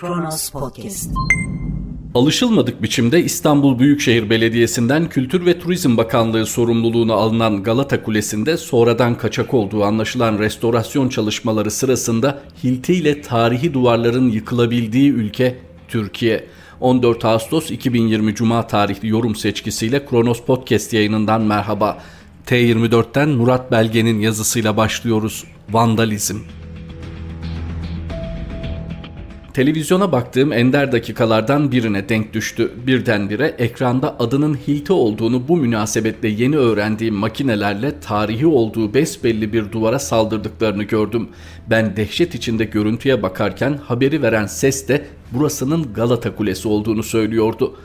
Kronos Podcast. Alışılmadık biçimde İstanbul Büyükşehir Belediyesi'nden Kültür ve Turizm Bakanlığı sorumluluğuna alınan Galata Kulesi'nde sonradan kaçak olduğu anlaşılan restorasyon çalışmaları sırasında hiltiyle tarihi duvarların yıkılabildiği ülke Türkiye. 14 Ağustos 2020 Cuma tarihli yorum seçkisiyle Kronos Podcast yayınından merhaba. T24'ten Murat Belge'nin yazısıyla başlıyoruz. Vandalizm. Televizyona baktığım ender dakikalardan birine denk düştü. Birdenbire ekranda adının Hilti olduğunu bu münasebetle yeni öğrendiğim makinelerle tarihi olduğu besbelli bir duvara saldırdıklarını gördüm. Ben dehşet içinde görüntüye bakarken haberi veren ses de burasının Galata Kulesi olduğunu söylüyordu.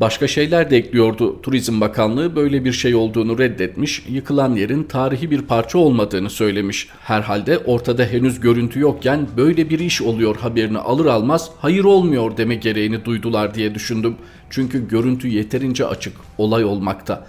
Başka şeyler de ekliyordu. Turizm Bakanlığı böyle bir şey olduğunu reddetmiş, yıkılan yerin tarihi bir parça olmadığını söylemiş. Herhalde ortada henüz görüntü yokken böyle bir iş oluyor haberini alır almaz hayır olmuyor deme gereğini duydular diye düşündüm. Çünkü görüntü yeterince açık, olay olmakta.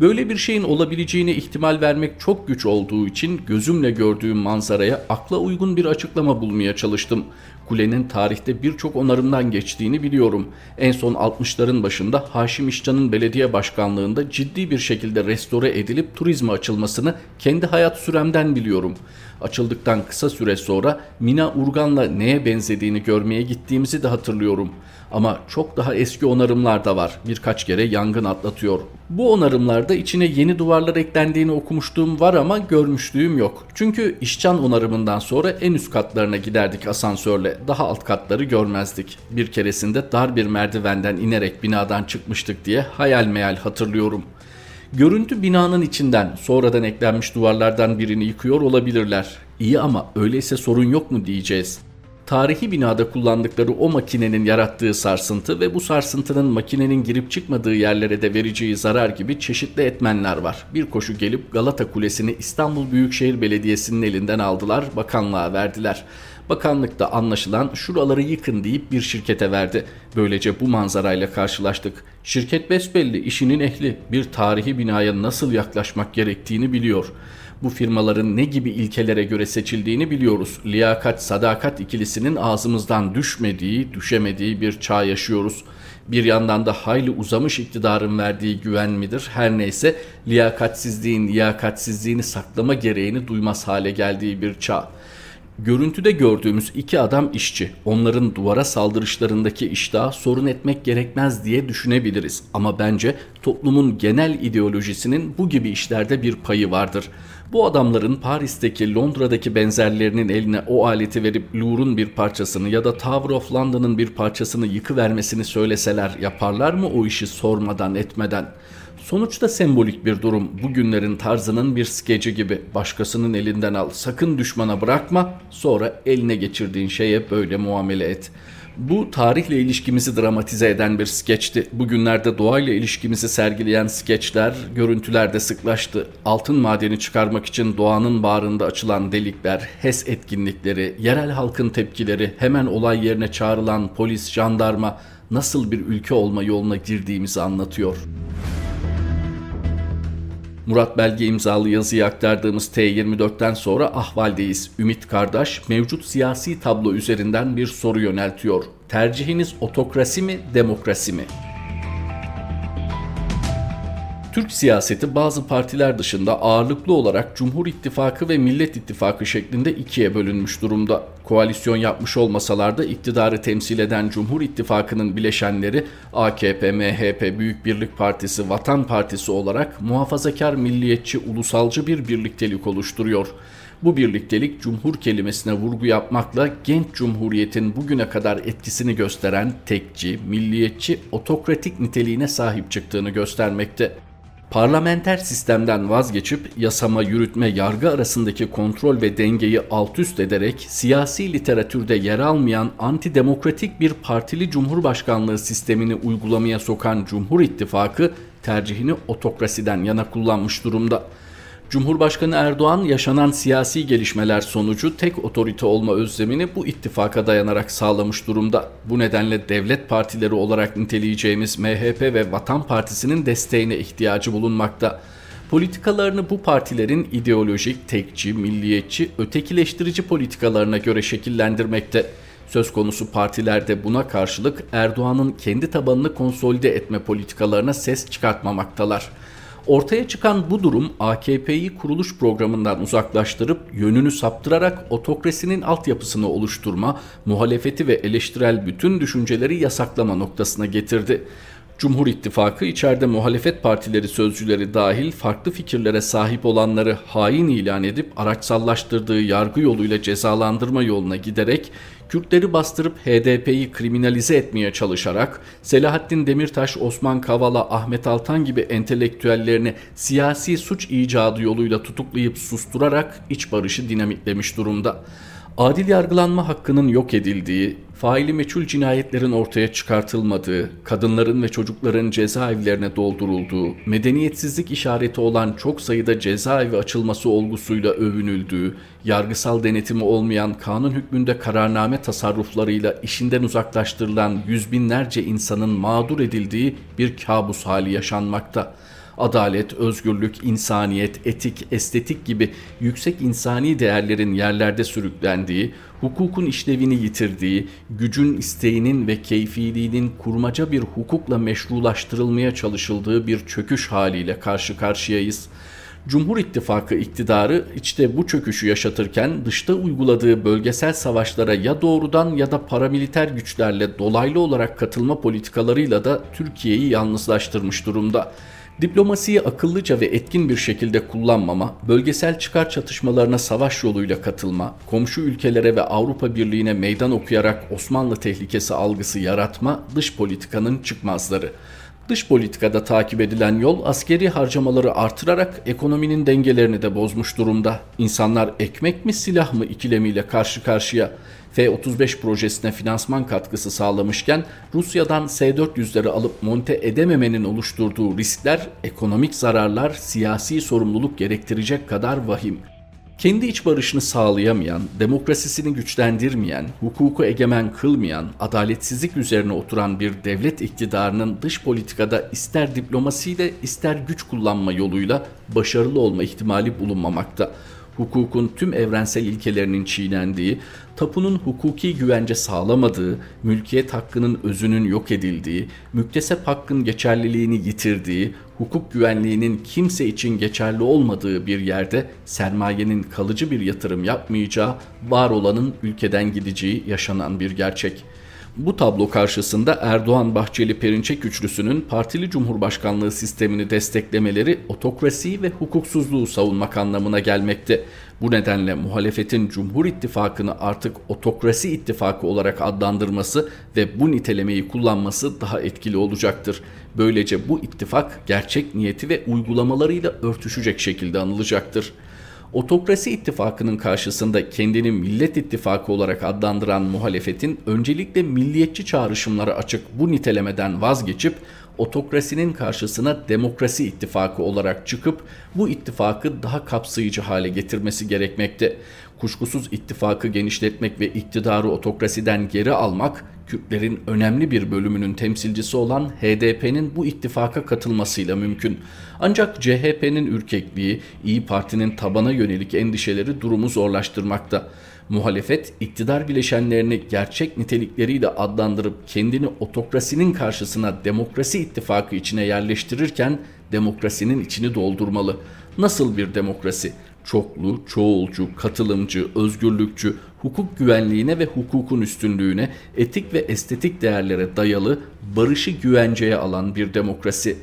Böyle bir şeyin olabileceğine ihtimal vermek çok güç olduğu için gözümle gördüğüm manzaraya akla uygun bir açıklama bulmaya çalıştım. Kulenin tarihte birçok onarımdan geçtiğini biliyorum. En son 60'ların başında Haşim İşcan'ın belediye başkanlığında ciddi bir şekilde restore edilip turizme açılmasını kendi hayat süremden biliyorum. Açıldıktan kısa süre sonra Mina Urgan'la neye benzediğini görmeye gittiğimizi de hatırlıyorum. Ama çok daha eski onarımlar da var. Birkaç kere yangın atlatıyor. Bu onarımlarda içine yeni duvarlar eklendiğini okumuşluğum var ama görmüşlüğüm yok. Çünkü işcan onarımından sonra en üst katlarına giderdik asansörle. Daha alt katları görmezdik. Bir keresinde dar bir merdivenden inerek binadan çıkmıştık diye hayal meyal hatırlıyorum. Görüntü binanın içinden sonradan eklenmiş duvarlardan birini yıkıyor olabilirler. İyi ama öyleyse sorun yok mu diyeceğiz tarihi binada kullandıkları o makinenin yarattığı sarsıntı ve bu sarsıntının makinenin girip çıkmadığı yerlere de vereceği zarar gibi çeşitli etmenler var. Bir koşu gelip Galata Kulesi'ni İstanbul Büyükşehir Belediyesi'nin elinden aldılar, bakanlığa verdiler. Bakanlıkta anlaşılan şuraları yıkın deyip bir şirkete verdi. Böylece bu manzarayla karşılaştık. Şirket besbelli işinin ehli bir tarihi binaya nasıl yaklaşmak gerektiğini biliyor.'' bu firmaların ne gibi ilkelere göre seçildiğini biliyoruz. Liyakat sadakat ikilisinin ağzımızdan düşmediği, düşemediği bir çağ yaşıyoruz. Bir yandan da hayli uzamış iktidarın verdiği güven midir? Her neyse liyakatsizliğin liyakatsizliğini saklama gereğini duymaz hale geldiği bir çağ. Görüntüde gördüğümüz iki adam işçi. Onların duvara saldırışlarındaki iştahı sorun etmek gerekmez diye düşünebiliriz. Ama bence toplumun genel ideolojisinin bu gibi işlerde bir payı vardır. Bu adamların Paris'teki, Londra'daki benzerlerinin eline o aleti verip Louvre'un bir parçasını ya da Tower of London'ın bir parçasını yıkıvermesini söyleseler yaparlar mı o işi sormadan etmeden? Sonuçta sembolik bir durum. Bugünlerin tarzının bir skeci gibi. Başkasının elinden al. Sakın düşmana bırakma. Sonra eline geçirdiğin şeye böyle muamele et. Bu tarihle ilişkimizi dramatize eden bir skeçti. Bugünlerde doğayla ilişkimizi sergileyen skeçler, görüntülerde sıklaştı. Altın madeni çıkarmak için doğanın bağrında açılan delikler, HES etkinlikleri, yerel halkın tepkileri, hemen olay yerine çağrılan polis, jandarma nasıl bir ülke olma yoluna girdiğimizi anlatıyor.'' Murat Belge imzalı yazıyı aktardığımız T24'ten sonra ahvaldeyiz. Ümit Kardeş mevcut siyasi tablo üzerinden bir soru yöneltiyor. Tercihiniz otokrasi mi, demokrasi mi? Türk siyaseti bazı partiler dışında ağırlıklı olarak Cumhur İttifakı ve Millet İttifakı şeklinde ikiye bölünmüş durumda. Koalisyon yapmış olmasalar da iktidarı temsil eden Cumhur İttifakı'nın bileşenleri AKP, MHP, Büyük Birlik Partisi, Vatan Partisi olarak muhafazakar milliyetçi ulusalcı bir birliktelik oluşturuyor. Bu birliktelik cumhur kelimesine vurgu yapmakla genç cumhuriyetin bugüne kadar etkisini gösteren tekçi, milliyetçi, otokratik niteliğine sahip çıktığını göstermekte parlamenter sistemden vazgeçip yasama, yürütme, yargı arasındaki kontrol ve dengeyi alt üst ederek siyasi literatürde yer almayan antidemokratik bir partili cumhurbaşkanlığı sistemini uygulamaya sokan Cumhur İttifakı tercihini otokrasiden yana kullanmış durumda. Cumhurbaşkanı Erdoğan yaşanan siyasi gelişmeler sonucu tek otorite olma özlemini bu ittifaka dayanarak sağlamış durumda. Bu nedenle devlet partileri olarak niteleyeceğimiz MHP ve Vatan Partisi'nin desteğine ihtiyacı bulunmakta. Politikalarını bu partilerin ideolojik, tekçi, milliyetçi, ötekileştirici politikalarına göre şekillendirmekte. Söz konusu partilerde buna karşılık Erdoğan'ın kendi tabanını konsolide etme politikalarına ses çıkartmamaktalar. Ortaya çıkan bu durum AKP'yi kuruluş programından uzaklaştırıp yönünü saptırarak otokrasinin altyapısını oluşturma, muhalefeti ve eleştirel bütün düşünceleri yasaklama noktasına getirdi. Cumhur İttifakı içeride muhalefet partileri sözcüleri dahil farklı fikirlere sahip olanları hain ilan edip araçsallaştırdığı yargı yoluyla cezalandırma yoluna giderek Kürtleri bastırıp HDP'yi kriminalize etmeye çalışarak Selahattin Demirtaş, Osman Kavala, Ahmet Altan gibi entelektüellerini siyasi suç icadı yoluyla tutuklayıp susturarak iç barışı dinamitlemiş durumda adil yargılanma hakkının yok edildiği, faili meçhul cinayetlerin ortaya çıkartılmadığı, kadınların ve çocukların cezaevlerine doldurulduğu, medeniyetsizlik işareti olan çok sayıda cezaevi açılması olgusuyla övünüldüğü, yargısal denetimi olmayan kanun hükmünde kararname tasarruflarıyla işinden uzaklaştırılan yüz binlerce insanın mağdur edildiği bir kabus hali yaşanmakta.'' Adalet, özgürlük, insaniyet, etik, estetik gibi yüksek insani değerlerin yerlerde sürüklendiği, hukukun işlevini yitirdiği, gücün isteğinin ve keyfiliğinin kurmaca bir hukukla meşrulaştırılmaya çalışıldığı bir çöküş haliyle karşı karşıyayız. Cumhur İttifakı iktidarı içte bu çöküşü yaşatırken dışta uyguladığı bölgesel savaşlara ya doğrudan ya da paramiliter güçlerle dolaylı olarak katılma politikalarıyla da Türkiye'yi yalnızlaştırmış durumda. Diplomasiyi akıllıca ve etkin bir şekilde kullanmama, bölgesel çıkar çatışmalarına savaş yoluyla katılma, komşu ülkelere ve Avrupa Birliği'ne meydan okuyarak Osmanlı tehlikesi algısı yaratma dış politikanın çıkmazları. Dış politikada takip edilen yol askeri harcamaları artırarak ekonominin dengelerini de bozmuş durumda. İnsanlar ekmek mi silah mı ikilemiyle karşı karşıya. F-35 projesine finansman katkısı sağlamışken Rusya'dan S-400'leri alıp monte edememenin oluşturduğu riskler, ekonomik zararlar, siyasi sorumluluk gerektirecek kadar vahim. Kendi iç barışını sağlayamayan, demokrasisini güçlendirmeyen, hukuku egemen kılmayan, adaletsizlik üzerine oturan bir devlet iktidarının dış politikada ister diplomasiyle ister güç kullanma yoluyla başarılı olma ihtimali bulunmamakta hukukun tüm evrensel ilkelerinin çiğnendiği, tapunun hukuki güvence sağlamadığı, mülkiyet hakkının özünün yok edildiği, müktesep hakkın geçerliliğini yitirdiği, hukuk güvenliğinin kimse için geçerli olmadığı bir yerde sermayenin kalıcı bir yatırım yapmayacağı, var olanın ülkeden gideceği yaşanan bir gerçek.'' Bu tablo karşısında Erdoğan Bahçeli Perinçek üçlüsünün partili cumhurbaşkanlığı sistemini desteklemeleri otokrasiyi ve hukuksuzluğu savunmak anlamına gelmekte. Bu nedenle muhalefetin Cumhur İttifakı'nı artık otokrasi ittifakı olarak adlandırması ve bu nitelemeyi kullanması daha etkili olacaktır. Böylece bu ittifak gerçek niyeti ve uygulamalarıyla örtüşecek şekilde anılacaktır. Otokrasi ittifakının karşısında kendini Millet İttifakı olarak adlandıran muhalefetin öncelikle milliyetçi çağrışımlara açık bu nitelemeden vazgeçip otokrasinin karşısına demokrasi ittifakı olarak çıkıp bu ittifakı daha kapsayıcı hale getirmesi gerekmekte. Kuşkusuz ittifakı genişletmek ve iktidarı otokrasiden geri almak Kürtlerin önemli bir bölümünün temsilcisi olan HDP'nin bu ittifaka katılmasıyla mümkün. Ancak CHP'nin ürkekliği, İyi Parti'nin tabana yönelik endişeleri durumu zorlaştırmakta. Muhalefet iktidar bileşenlerini gerçek nitelikleriyle adlandırıp kendini otokrasinin karşısına demokrasi ittifakı içine yerleştirirken demokrasinin içini doldurmalı. Nasıl bir demokrasi? Çoklu, çoğulcu, katılımcı, özgürlükçü, hukuk güvenliğine ve hukukun üstünlüğüne, etik ve estetik değerlere dayalı, barışı güvenceye alan bir demokrasi.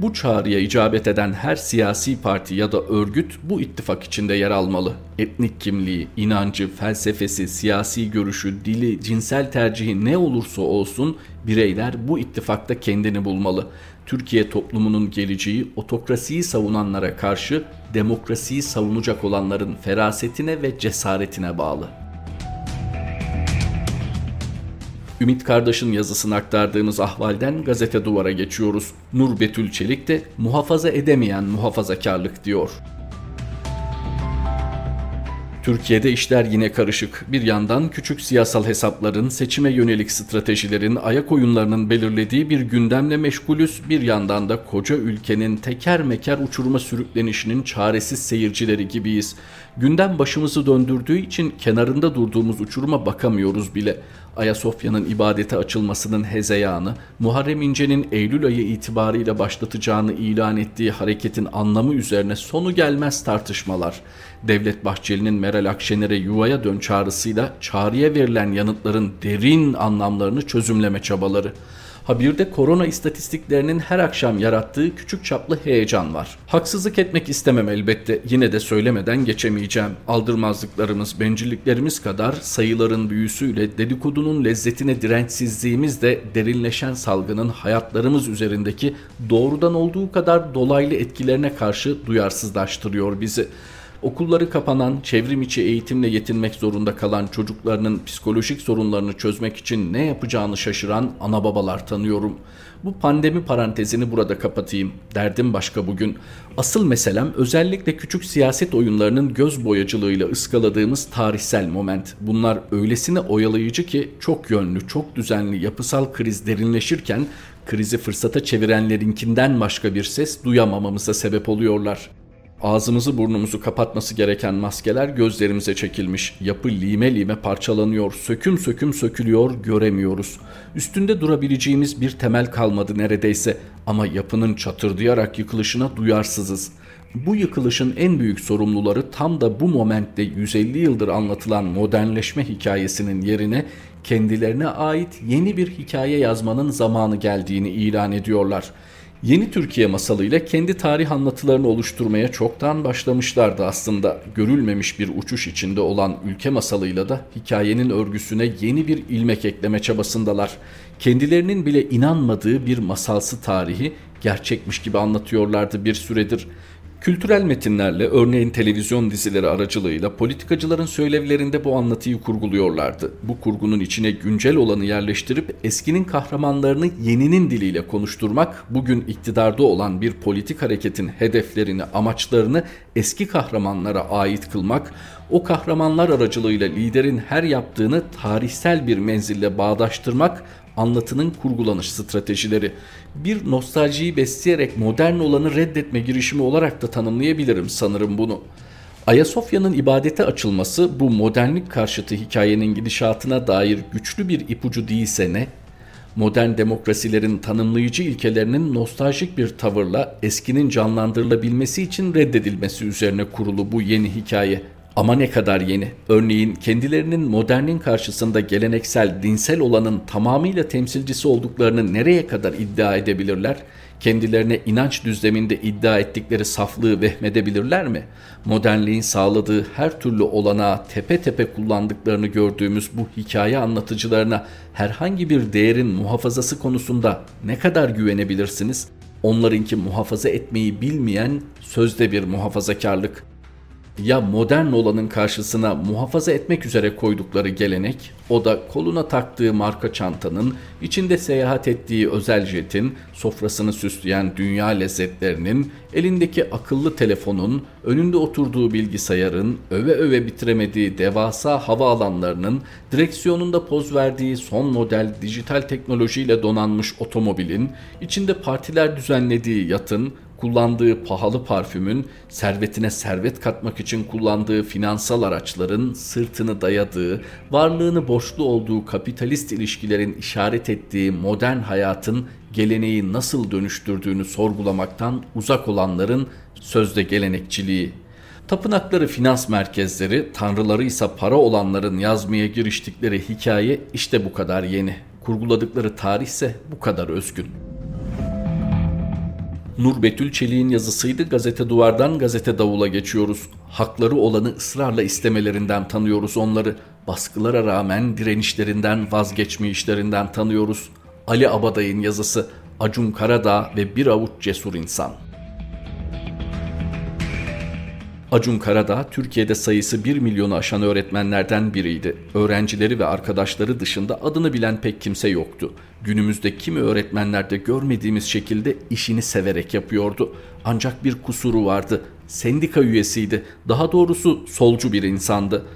Bu çağrıya icabet eden her siyasi parti ya da örgüt bu ittifak içinde yer almalı. Etnik kimliği, inancı, felsefesi, siyasi görüşü, dili, cinsel tercihi ne olursa olsun bireyler bu ittifakta kendini bulmalı. Türkiye toplumunun geleceği otokrasiyi savunanlara karşı demokrasiyi savunacak olanların ferasetine ve cesaretine bağlı. Ümit Kardeş'in yazısını aktardığımız ahvalden gazete duvara geçiyoruz. Nur Betül Çelik de muhafaza edemeyen muhafazakarlık diyor. Türkiye'de işler yine karışık. Bir yandan küçük siyasal hesapların, seçime yönelik stratejilerin, ayak oyunlarının belirlediği bir gündemle meşgulüz. Bir yandan da koca ülkenin teker meker uçuruma sürüklenişinin çaresiz seyircileri gibiyiz. Gündem başımızı döndürdüğü için kenarında durduğumuz uçuruma bakamıyoruz bile. Ayasofya'nın ibadete açılmasının hezeyanı, Muharrem İnce'nin Eylül ayı itibarıyla başlatacağını ilan ettiği hareketin anlamı üzerine sonu gelmez tartışmalar. Devlet Bahçeli'nin Meral Akşener'e yuvaya dön çağrısıyla çağrıya verilen yanıtların derin anlamlarını çözümleme çabaları. Ha bir de korona istatistiklerinin her akşam yarattığı küçük çaplı heyecan var. Haksızlık etmek istemem elbette. Yine de söylemeden geçemeyeceğim. Aldırmazlıklarımız, bencilliklerimiz kadar sayıların büyüsüyle dedikodunun lezzetine dirençsizliğimiz de derinleşen salgının hayatlarımız üzerindeki doğrudan olduğu kadar dolaylı etkilerine karşı duyarsızlaştırıyor bizi. Okulları kapanan, çevrim içi eğitimle yetinmek zorunda kalan çocuklarının psikolojik sorunlarını çözmek için ne yapacağını şaşıran ana babalar tanıyorum. Bu pandemi parantezini burada kapatayım. Derdim başka bugün. Asıl meselem özellikle küçük siyaset oyunlarının göz boyacılığıyla ıskaladığımız tarihsel moment. Bunlar öylesine oyalayıcı ki çok yönlü, çok düzenli yapısal kriz derinleşirken krizi fırsata çevirenlerinkinden başka bir ses duyamamamıza sebep oluyorlar. Ağzımızı burnumuzu kapatması gereken maskeler gözlerimize çekilmiş. Yapı lime lime parçalanıyor. Söküm söküm sökülüyor göremiyoruz. Üstünde durabileceğimiz bir temel kalmadı neredeyse. Ama yapının çatırdayarak yıkılışına duyarsızız. Bu yıkılışın en büyük sorumluları tam da bu momentte 150 yıldır anlatılan modernleşme hikayesinin yerine kendilerine ait yeni bir hikaye yazmanın zamanı geldiğini ilan ediyorlar.'' Yeni Türkiye masalıyla kendi tarih anlatılarını oluşturmaya çoktan başlamışlardı aslında. Görülmemiş bir uçuş içinde olan ülke masalıyla da hikayenin örgüsüne yeni bir ilmek ekleme çabasındalar. Kendilerinin bile inanmadığı bir masalsı tarihi gerçekmiş gibi anlatıyorlardı bir süredir. Kültürel metinlerle örneğin televizyon dizileri aracılığıyla politikacıların söylevlerinde bu anlatıyı kurguluyorlardı. Bu kurgunun içine güncel olanı yerleştirip eskinin kahramanlarını yeninin diliyle konuşturmak, bugün iktidarda olan bir politik hareketin hedeflerini, amaçlarını eski kahramanlara ait kılmak, o kahramanlar aracılığıyla liderin her yaptığını tarihsel bir menzille bağdaştırmak anlatının kurgulanış stratejileri. Bir nostaljiyi besleyerek modern olanı reddetme girişimi olarak da tanımlayabilirim sanırım bunu. Ayasofya'nın ibadete açılması bu modernlik karşıtı hikayenin gidişatına dair güçlü bir ipucu değilse ne? Modern demokrasilerin tanımlayıcı ilkelerinin nostaljik bir tavırla eskinin canlandırılabilmesi için reddedilmesi üzerine kurulu bu yeni hikaye ama ne kadar yeni. Örneğin kendilerinin modernin karşısında geleneksel, dinsel olanın tamamıyla temsilcisi olduklarını nereye kadar iddia edebilirler? Kendilerine inanç düzleminde iddia ettikleri saflığı vehmedebilirler mi? Modernliğin sağladığı her türlü olanağı tepe tepe kullandıklarını gördüğümüz bu hikaye anlatıcılarına herhangi bir değerin muhafazası konusunda ne kadar güvenebilirsiniz? Onlarınki muhafaza etmeyi bilmeyen sözde bir muhafazakarlık ya modern olanın karşısına muhafaza etmek üzere koydukları gelenek, o da koluna taktığı marka çantanın, içinde seyahat ettiği özel jetin, sofrasını süsleyen dünya lezzetlerinin, elindeki akıllı telefonun, önünde oturduğu bilgisayarın, öve öve bitiremediği devasa hava alanlarının, direksiyonunda poz verdiği son model dijital teknolojiyle donanmış otomobilin, içinde partiler düzenlediği yatın, kullandığı pahalı parfümün, servetine servet katmak için kullandığı finansal araçların sırtını dayadığı, varlığını borçlu olduğu kapitalist ilişkilerin işaret ettiği modern hayatın geleneği nasıl dönüştürdüğünü sorgulamaktan uzak olanların sözde gelenekçiliği. Tapınakları finans merkezleri, tanrıları ise para olanların yazmaya giriştikleri hikaye işte bu kadar yeni. Kurguladıkları tarih ise bu kadar özgün. Nur Betül Çelik'in yazısıydı. Gazete Duvar'dan Gazete Davul'a geçiyoruz. Hakları olanı ısrarla istemelerinden tanıyoruz onları. Baskılara rağmen direnişlerinden vazgeçmeyişlerinden tanıyoruz. Ali Abaday'ın yazısı Acun Karadağ ve Bir Avuç Cesur İnsan. Acun Karadağ, Türkiye'de sayısı 1 milyonu aşan öğretmenlerden biriydi. Öğrencileri ve arkadaşları dışında adını bilen pek kimse yoktu. Günümüzde kimi öğretmenlerde görmediğimiz şekilde işini severek yapıyordu. Ancak bir kusuru vardı. Sendika üyesiydi. Daha doğrusu solcu bir insandı.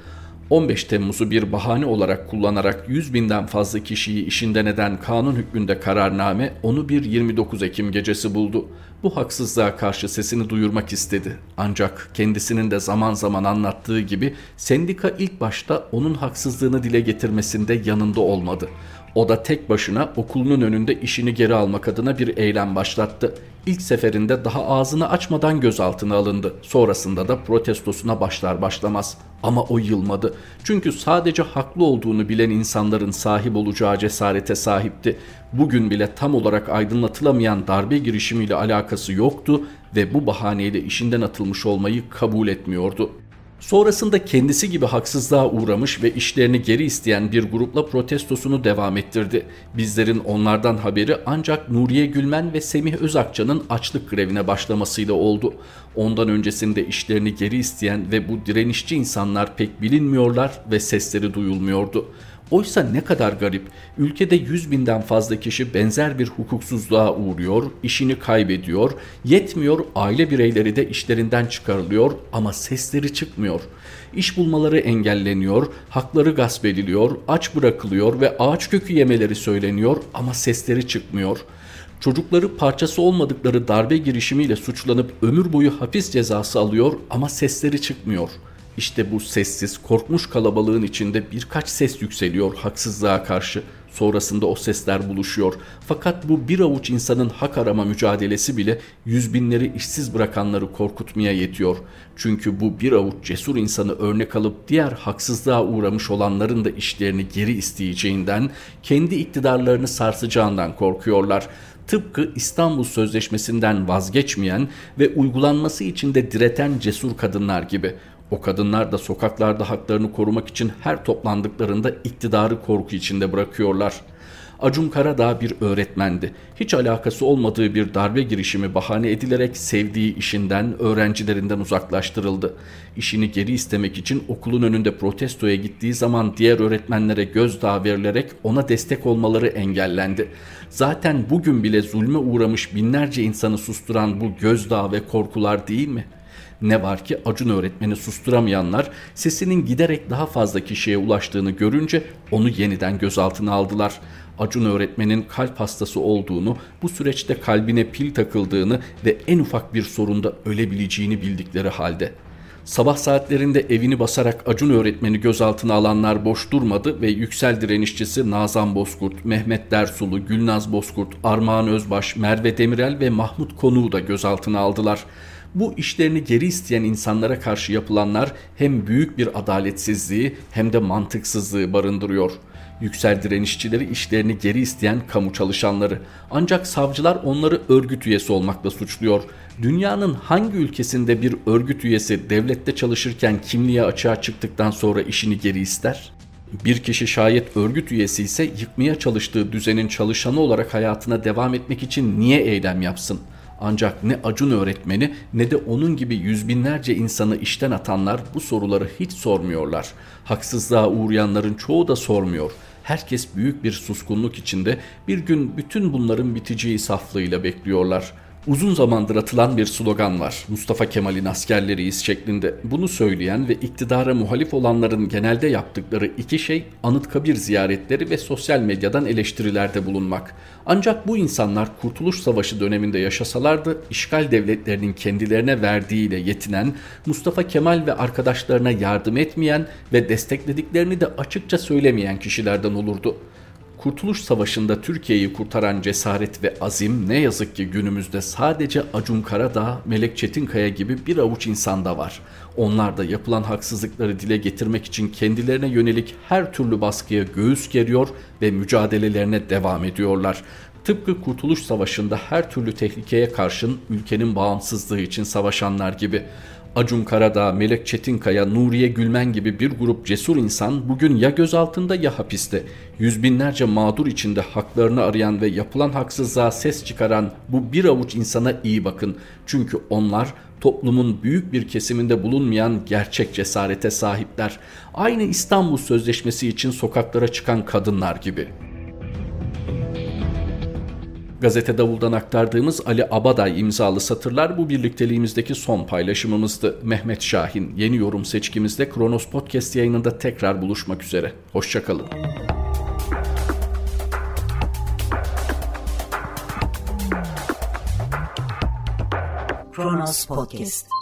15 Temmuz'u bir bahane olarak kullanarak 100 binden fazla kişiyi işinden eden kanun hükmünde kararname onu bir 29 Ekim gecesi buldu. Bu haksızlığa karşı sesini duyurmak istedi. Ancak kendisinin de zaman zaman anlattığı gibi sendika ilk başta onun haksızlığını dile getirmesinde yanında olmadı. O da tek başına okulunun önünde işini geri almak adına bir eylem başlattı. İlk seferinde daha ağzını açmadan gözaltına alındı. Sonrasında da protestosuna başlar başlamaz. Ama o yılmadı. Çünkü sadece haklı olduğunu bilen insanların sahip olacağı cesarete sahipti. Bugün bile tam olarak aydınlatılamayan darbe girişimiyle alakası yoktu ve bu bahaneyle işinden atılmış olmayı kabul etmiyordu. Sonrasında kendisi gibi haksızlığa uğramış ve işlerini geri isteyen bir grupla protestosunu devam ettirdi. Bizlerin onlardan haberi ancak Nuriye Gülmen ve Semih Özakça'nın açlık grevine başlamasıyla oldu. Ondan öncesinde işlerini geri isteyen ve bu direnişçi insanlar pek bilinmiyorlar ve sesleri duyulmuyordu. Oysa ne kadar garip. Ülkede 100 binden fazla kişi benzer bir hukuksuzluğa uğruyor, işini kaybediyor, yetmiyor aile bireyleri de işlerinden çıkarılıyor ama sesleri çıkmıyor. İş bulmaları engelleniyor, hakları gasp ediliyor, aç bırakılıyor ve ağaç kökü yemeleri söyleniyor ama sesleri çıkmıyor.'' Çocukları parçası olmadıkları darbe girişimiyle suçlanıp ömür boyu hapis cezası alıyor ama sesleri çıkmıyor.'' İşte bu sessiz, korkmuş kalabalığın içinde birkaç ses yükseliyor haksızlığa karşı. Sonrasında o sesler buluşuyor. Fakat bu bir avuç insanın hak arama mücadelesi bile yüz binleri işsiz bırakanları korkutmaya yetiyor. Çünkü bu bir avuç cesur insanı örnek alıp diğer haksızlığa uğramış olanların da işlerini geri isteyeceğinden, kendi iktidarlarını sarsacağından korkuyorlar tıpkı İstanbul Sözleşmesi'nden vazgeçmeyen ve uygulanması için de direten cesur kadınlar gibi. O kadınlar da sokaklarda haklarını korumak için her toplandıklarında iktidarı korku içinde bırakıyorlar. Acun Karadağ bir öğretmendi. Hiç alakası olmadığı bir darbe girişimi bahane edilerek sevdiği işinden, öğrencilerinden uzaklaştırıldı. İşini geri istemek için okulun önünde protestoya gittiği zaman diğer öğretmenlere gözdağı verilerek ona destek olmaları engellendi. Zaten bugün bile zulme uğramış binlerce insanı susturan bu gözdağı ve korkular değil mi?'' Ne var ki Acun öğretmeni susturamayanlar sesinin giderek daha fazla kişiye ulaştığını görünce onu yeniden gözaltına aldılar. Acun öğretmenin kalp hastası olduğunu, bu süreçte kalbine pil takıldığını ve en ufak bir sorunda ölebileceğini bildikleri halde. Sabah saatlerinde evini basarak Acun öğretmeni gözaltına alanlar boş durmadı ve yüksel direnişçisi Nazan Bozkurt, Mehmet Dersulu, Gülnaz Bozkurt, Armağan Özbaş, Merve Demirel ve Mahmut Konuğu da gözaltına aldılar. Bu işlerini geri isteyen insanlara karşı yapılanlar hem büyük bir adaletsizliği hem de mantıksızlığı barındırıyor. Yüksel direnişçileri işlerini geri isteyen kamu çalışanları. Ancak savcılar onları örgüt üyesi olmakla suçluyor. Dünyanın hangi ülkesinde bir örgüt üyesi devlette çalışırken kimliği açığa çıktıktan sonra işini geri ister? Bir kişi şayet örgüt üyesi ise yıkmaya çalıştığı düzenin çalışanı olarak hayatına devam etmek için niye eylem yapsın? Ancak ne Acun öğretmeni ne de onun gibi yüz binlerce insanı işten atanlar bu soruları hiç sormuyorlar. Haksızlığa uğrayanların çoğu da sormuyor. Herkes büyük bir suskunluk içinde bir gün bütün bunların biteceği saflığıyla bekliyorlar. Uzun zamandır atılan bir slogan var. Mustafa Kemal'in askerleriyiz şeklinde. Bunu söyleyen ve iktidara muhalif olanların genelde yaptıkları iki şey Anıtkabir ziyaretleri ve sosyal medyadan eleştirilerde bulunmak. Ancak bu insanlar Kurtuluş Savaşı döneminde yaşasalardı işgal devletlerinin kendilerine verdiğiyle yetinen, Mustafa Kemal ve arkadaşlarına yardım etmeyen ve desteklediklerini de açıkça söylemeyen kişilerden olurdu. Kurtuluş Savaşı'nda Türkiye'yi kurtaran cesaret ve azim ne yazık ki günümüzde sadece Acun Karadağ, Melek Çetinkaya gibi bir avuç insanda var. Onlar da yapılan haksızlıkları dile getirmek için kendilerine yönelik her türlü baskıya göğüs geriyor ve mücadelelerine devam ediyorlar. Tıpkı Kurtuluş Savaşı'nda her türlü tehlikeye karşın ülkenin bağımsızlığı için savaşanlar gibi. Acun Karadağ, Melek Çetinkaya, Nuriye Gülmen gibi bir grup cesur insan bugün ya gözaltında ya hapiste. Yüz binlerce mağdur içinde haklarını arayan ve yapılan haksızlığa ses çıkaran bu bir avuç insana iyi bakın. Çünkü onlar toplumun büyük bir kesiminde bulunmayan gerçek cesarete sahipler. Aynı İstanbul Sözleşmesi için sokaklara çıkan kadınlar gibi.'' Gazete Davul'dan aktardığımız Ali Abaday imzalı satırlar bu birlikteliğimizdeki son paylaşımımızdı. Mehmet Şahin yeni yorum seçkimizde Kronos Podcast yayınında tekrar buluşmak üzere. Hoşçakalın. Kronos Podcast